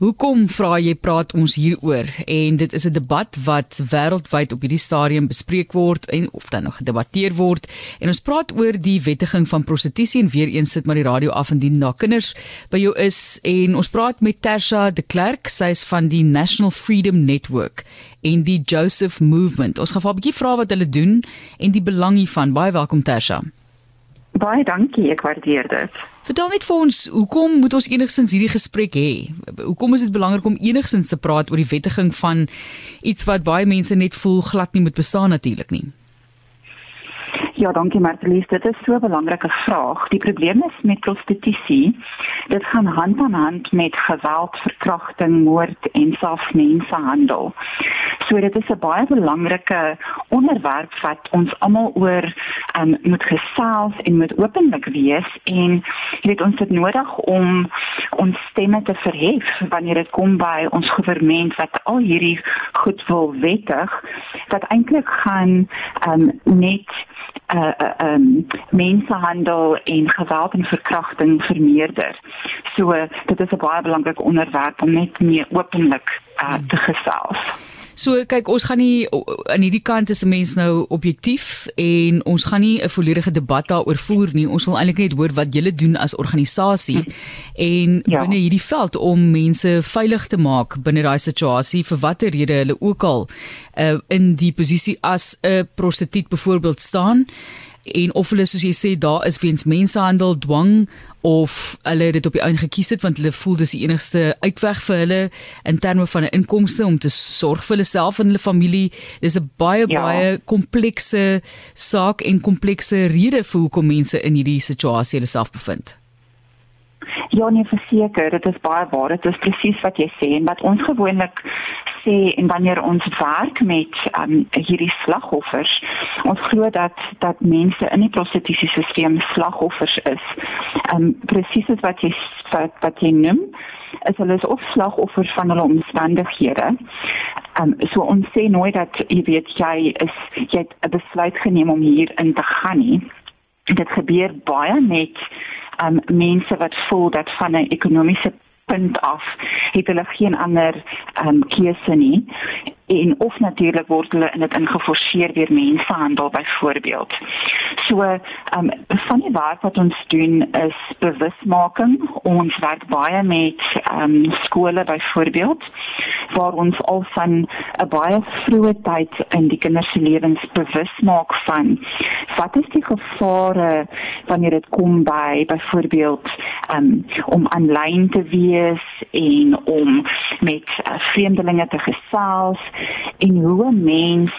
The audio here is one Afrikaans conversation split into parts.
Hoekom vra jy praat ons hieroor? En dit is 'n debat wat wêreldwyd op hierdie stadium bespreek word en of dan nog gedebatteer word. En ons praat oor die wettiging van prostitusie en weer eens sit maar die radio af indien daar kinders by jou is en ons praat met Tersha de Klerk, sy is van die National Freedom Network en die Joseph Movement. Ons gaan vir 'n bietjie vra wat hulle doen en die belang hiervan. Baie welkom Tersha. Baie dankie, ek waardeer dit. Vertel net vir ons, hoekom moet ons enigsins hierdie gesprek hê? Hoekom is dit belangrik om enigsins te praat oor die wettiging van iets wat baie mense net voel glad nie moet bestaan natuurlik nie? Ja, dankie Martelies, dit is so 'n belangrike vraag. Die probleem is met prostitusie. Dit gaan hand aan hand met geweld, verkrachting, moord en selfs mensenhandel. So dit is 'n baie belangrike onderwerp wat ons almal oor um, moet gesels en moet openlik wees en jy weet ons het nodig om ons stemme te verhef wanneer dit kom by ons regering wat al hierdie goed wil wettig wat eintlik gaan um, net uh uh um mensenhandel en geweld en verkrachting vermeerder. So dit is 'n baie belangrike onderwerp om net meer openlik uh, te gesels. So kyk, ons gaan nie aan hierdie kant is 'n mens nou objektief en ons gaan nie 'n volledige debat daaroor voer nie. Ons wil eintlik net hoor wat julle doen as organisasie hm. en ja. binne hierdie veld om mense veilig te maak binne daai situasie vir watter rede hulle ook al uh, in die posisie as 'n prostituut byvoorbeeld staan en of hulle soos jy sê daar is weens mensenhandel, dwang of hulle het dit op die einde gekies het want hulle voel dis die enigste uitweg vir hulle in terme van 'n inkomste om te sorg vir hulle self en hulle familie. Dis 'n baie ja. baie komplekse saak en komplekse rede vir hoekom mense in hierdie situasie hulle self bevind. Ja, nee, verseker, dit is baie waar. Dit is presies wat jy sê en wat ons gewoonlik sê en wanneer ons werk met um, hierdie slagoffers, ons glo dat dat mense in die prostitusiesisteem slagoffers is. Um presies wat jy wat, wat jy noem, is hulle is of slagoffers van hulle omstandighede. Um so ons sê nooit dat jy weet jy is jy het 'n besluit geneem om hier in te gaan nie. Dit gebeur baie met um mense wat voel dat van 'n ekonomiese punt af het hulle geen ander um, keuse nie en of natuurlik word hulle in dit ingeforseer deur mensenhandel byvoorbeeld. So, ehm um, van die werk wat ons doen is bewusmaking. Ons werk baie met ehm um, skole byvoorbeeld waar ons al van 'n baie vroeë tyd in die kinders se lewens bewus maak van wat is die gevare wanneer dit kom by byvoorbeeld um, om aanlyn te wees en om met uh, vreemdelinge te gesels en hoe 'n mens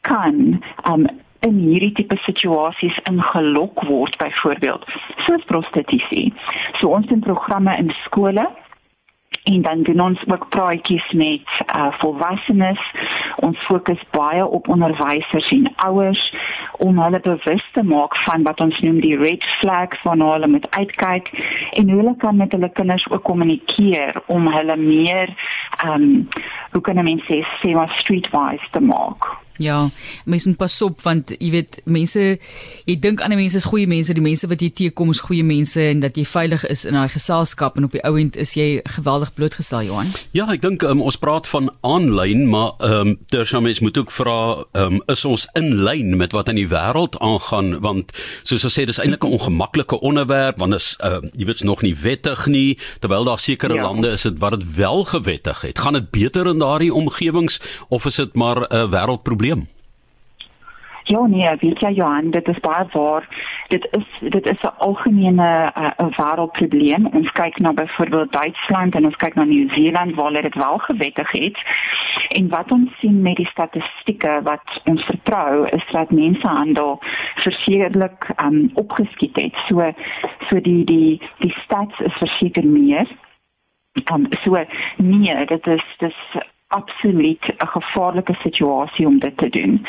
kan um, in hierdie tipe situasies ingelok word byvoorbeeld soos prostitusie. So ons het programme in skole en dan doen ons ook praatjies met uh, volwassenes. Ons fokus baie op onderwysers en ouers om hulle bewus te maak van wat ons noem die red flags van hulle met uitkyk en hoe hulle kan met hulle kinders ook kommunikeer om hulle meer ehm um, hoe kan mense sê sê maar streetwise te maak. Ja, mense moet pas op want jy weet mense jy dink ander mense is goeie mense, die mense wat jy teekom is goeie mense en dat jy veilig is in daai geselskap en op die ou end is jy geweldig blootgestel Johan. Ja, ek dink um, ons praat van aanlyn, maar ehm um, terwyl mense moet ook vra ehm um, is ons in lyn met wat in die wêreld aangaan want soos ons sê dis eintlik 'n ongemaklike onderwerp want is ehm uh, jy weet nog nie wettig nie terwyl daar sekere ja. lande is dit wat dit wel gewettig het. Gaan dit beter in daardie omgewings of is dit maar 'n uh, wêreldprobleem? Probleem? Ja nee, weet jy Johan, dit is baie waar. Dit is dit is 'n algemene uh, wêreldprobleem. Ons kyk na byvoorbeeld Duitsland en ons kyk na Nieu-Seeland waar hulle dit wel gewettig het. En wat ons sien met die statistieke wat ons vertrou is dat mensenhandel versekerlik um, opgeskiet het. So so die die die stats is verseker meer. Um, so nee, dit is dis absoluut 'n gevaarlike situasie om dit te doen.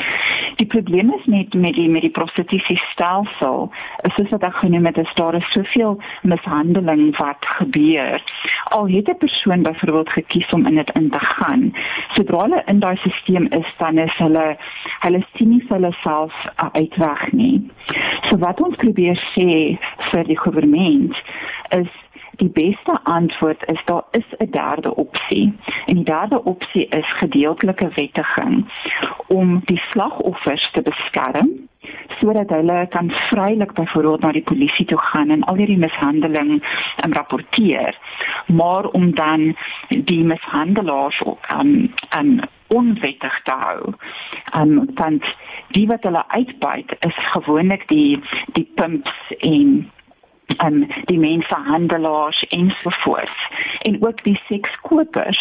Die probleem is net met die met die prostitusie stelsel, is soos wat ek genoem het, is daar is soveel mishandeling wat gebeur. Al het 'n persoon byvoorbeeld gekies om in dit in te gaan, sodra hulle in daai stelsel is, dan is hulle hulle sien nie vir hulle self uitweg nie. So wat ons probeer sê vir die regering is die beste antwoord is daar is 'n derde opsie. En die derde opsie is gedeeltelike wettiging om die slagoffers te beskerm sodat hulle kan vrylik byvoorbeeld na die polisie toe gaan en al hierdie mishandeling um, rapporteer maar om dan die mishandelaars um, um, onwettig te hou. Um, want die wat hulle uitbuit is gewoonlik die die pimps en um, die mensenhandelaars ensovoorts en ook die sekskopers.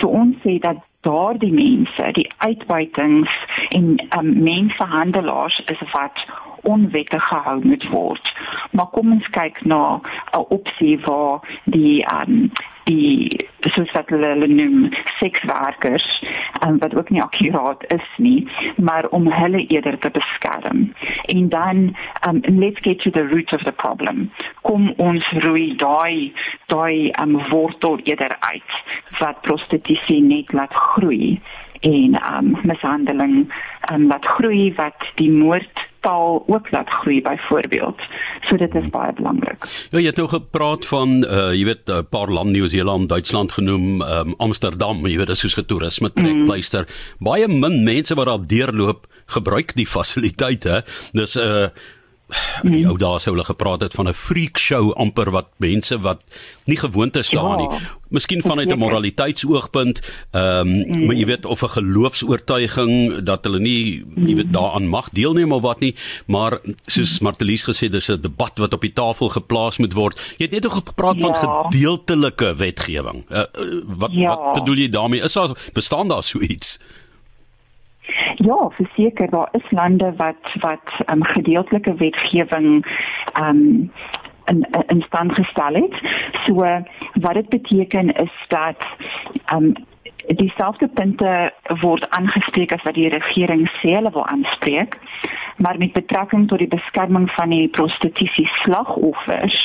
So ons sê dat daardie mense, die uitbuitings en um, mensenhandelaars is wat onwettig gehou moet word. Maar kom ons kyk na 'n opsie waar die um, die soos wat hulle, hulle noem sekswerkers um, wat ook nie akkuraat is nie maar om hulle eerder te beskerm. En dan um, let's get to the root of the problem. Kom ons roei daai daai um, wortel eerder uit wat prostitusie net laat groei en um, mishandeling um, laat groei wat die moord taal ook laat groei byvoorbeeld. So dit is baie belangrik. Ja, jy het nou gepraat van uh jy weet 'n paar lande Nieu-Seeland, Duitsland genoem, um, Amsterdam, jy weet dit is soos 'n toerisme trekpleister. Mm. Baie min mense wat daar deurloop gebruik die fasiliteite. Dis 'n uh, in die mm. ou dae sou hulle gepraat het van 'n freak show amper wat mense wat nie gewoond is daaraan ja, nie. Miskien vanuit 'n moraliteitsoogpunt, ehm um, mm. maar jy weet of 'n geloofs-oortuiging dat hulle nie jy weet daaraan mag deelneem of wat nie, maar soos mm. Martelies gesê dis 'n debat wat op die tafel geplaas moet word. Jy het net ook gepraat ja. van gedeeltelike wetgewing. Uh, uh, wat ja. wat bedoel jy daarmee? Is daar bestaan daar so iets? Ja, verseker daar is lande wat wat um, gedeeltelike wetgewing um in in stand gestel het. So wat dit beteken is dat um dieselfde punte word aangespreek as wat die regering sê hulle wil aanspreek, maar met betrekking tot die beskerming van die prostitusie slagoffers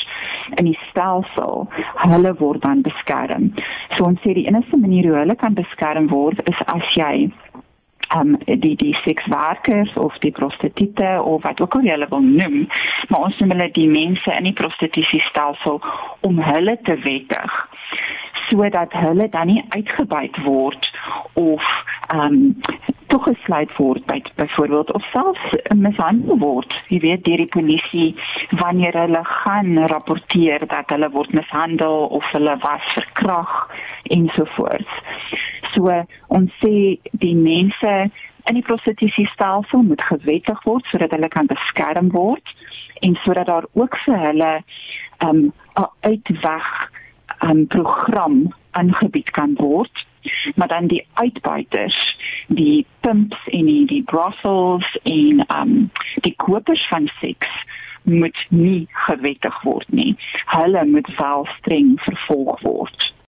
in die stelsel, hulle word dan beskerm. So ons sê die enigste manier hoe hulle kan beskerm word is as jy um, die die sekswerkers of die prostituie of wat ook al hulle wil noem, maar ons noem hulle die mense in die prostitusiestelsel om hulle te wettig sodat hulle dan nie uitgebuit word of ehm um, toegesluit word by byvoorbeeld of selfs mishandel word. Jy weet deur die polisie wanneer hulle gaan rapporteer dat hulle word mishandel of hulle was verkrag ensovoorts. So ons sê die mense in die prostitusiestelsel moet gewettig word sodat hulle kan beskerm word en sodat daar ook vir hulle 'n um, uitweg 'n um, program aangebied kan word. Maar dan die uitbuiters die pimps en die, die brothels en um die kopers van seks moet nie gewettig word nie. Hulle moet wel streng vervolg word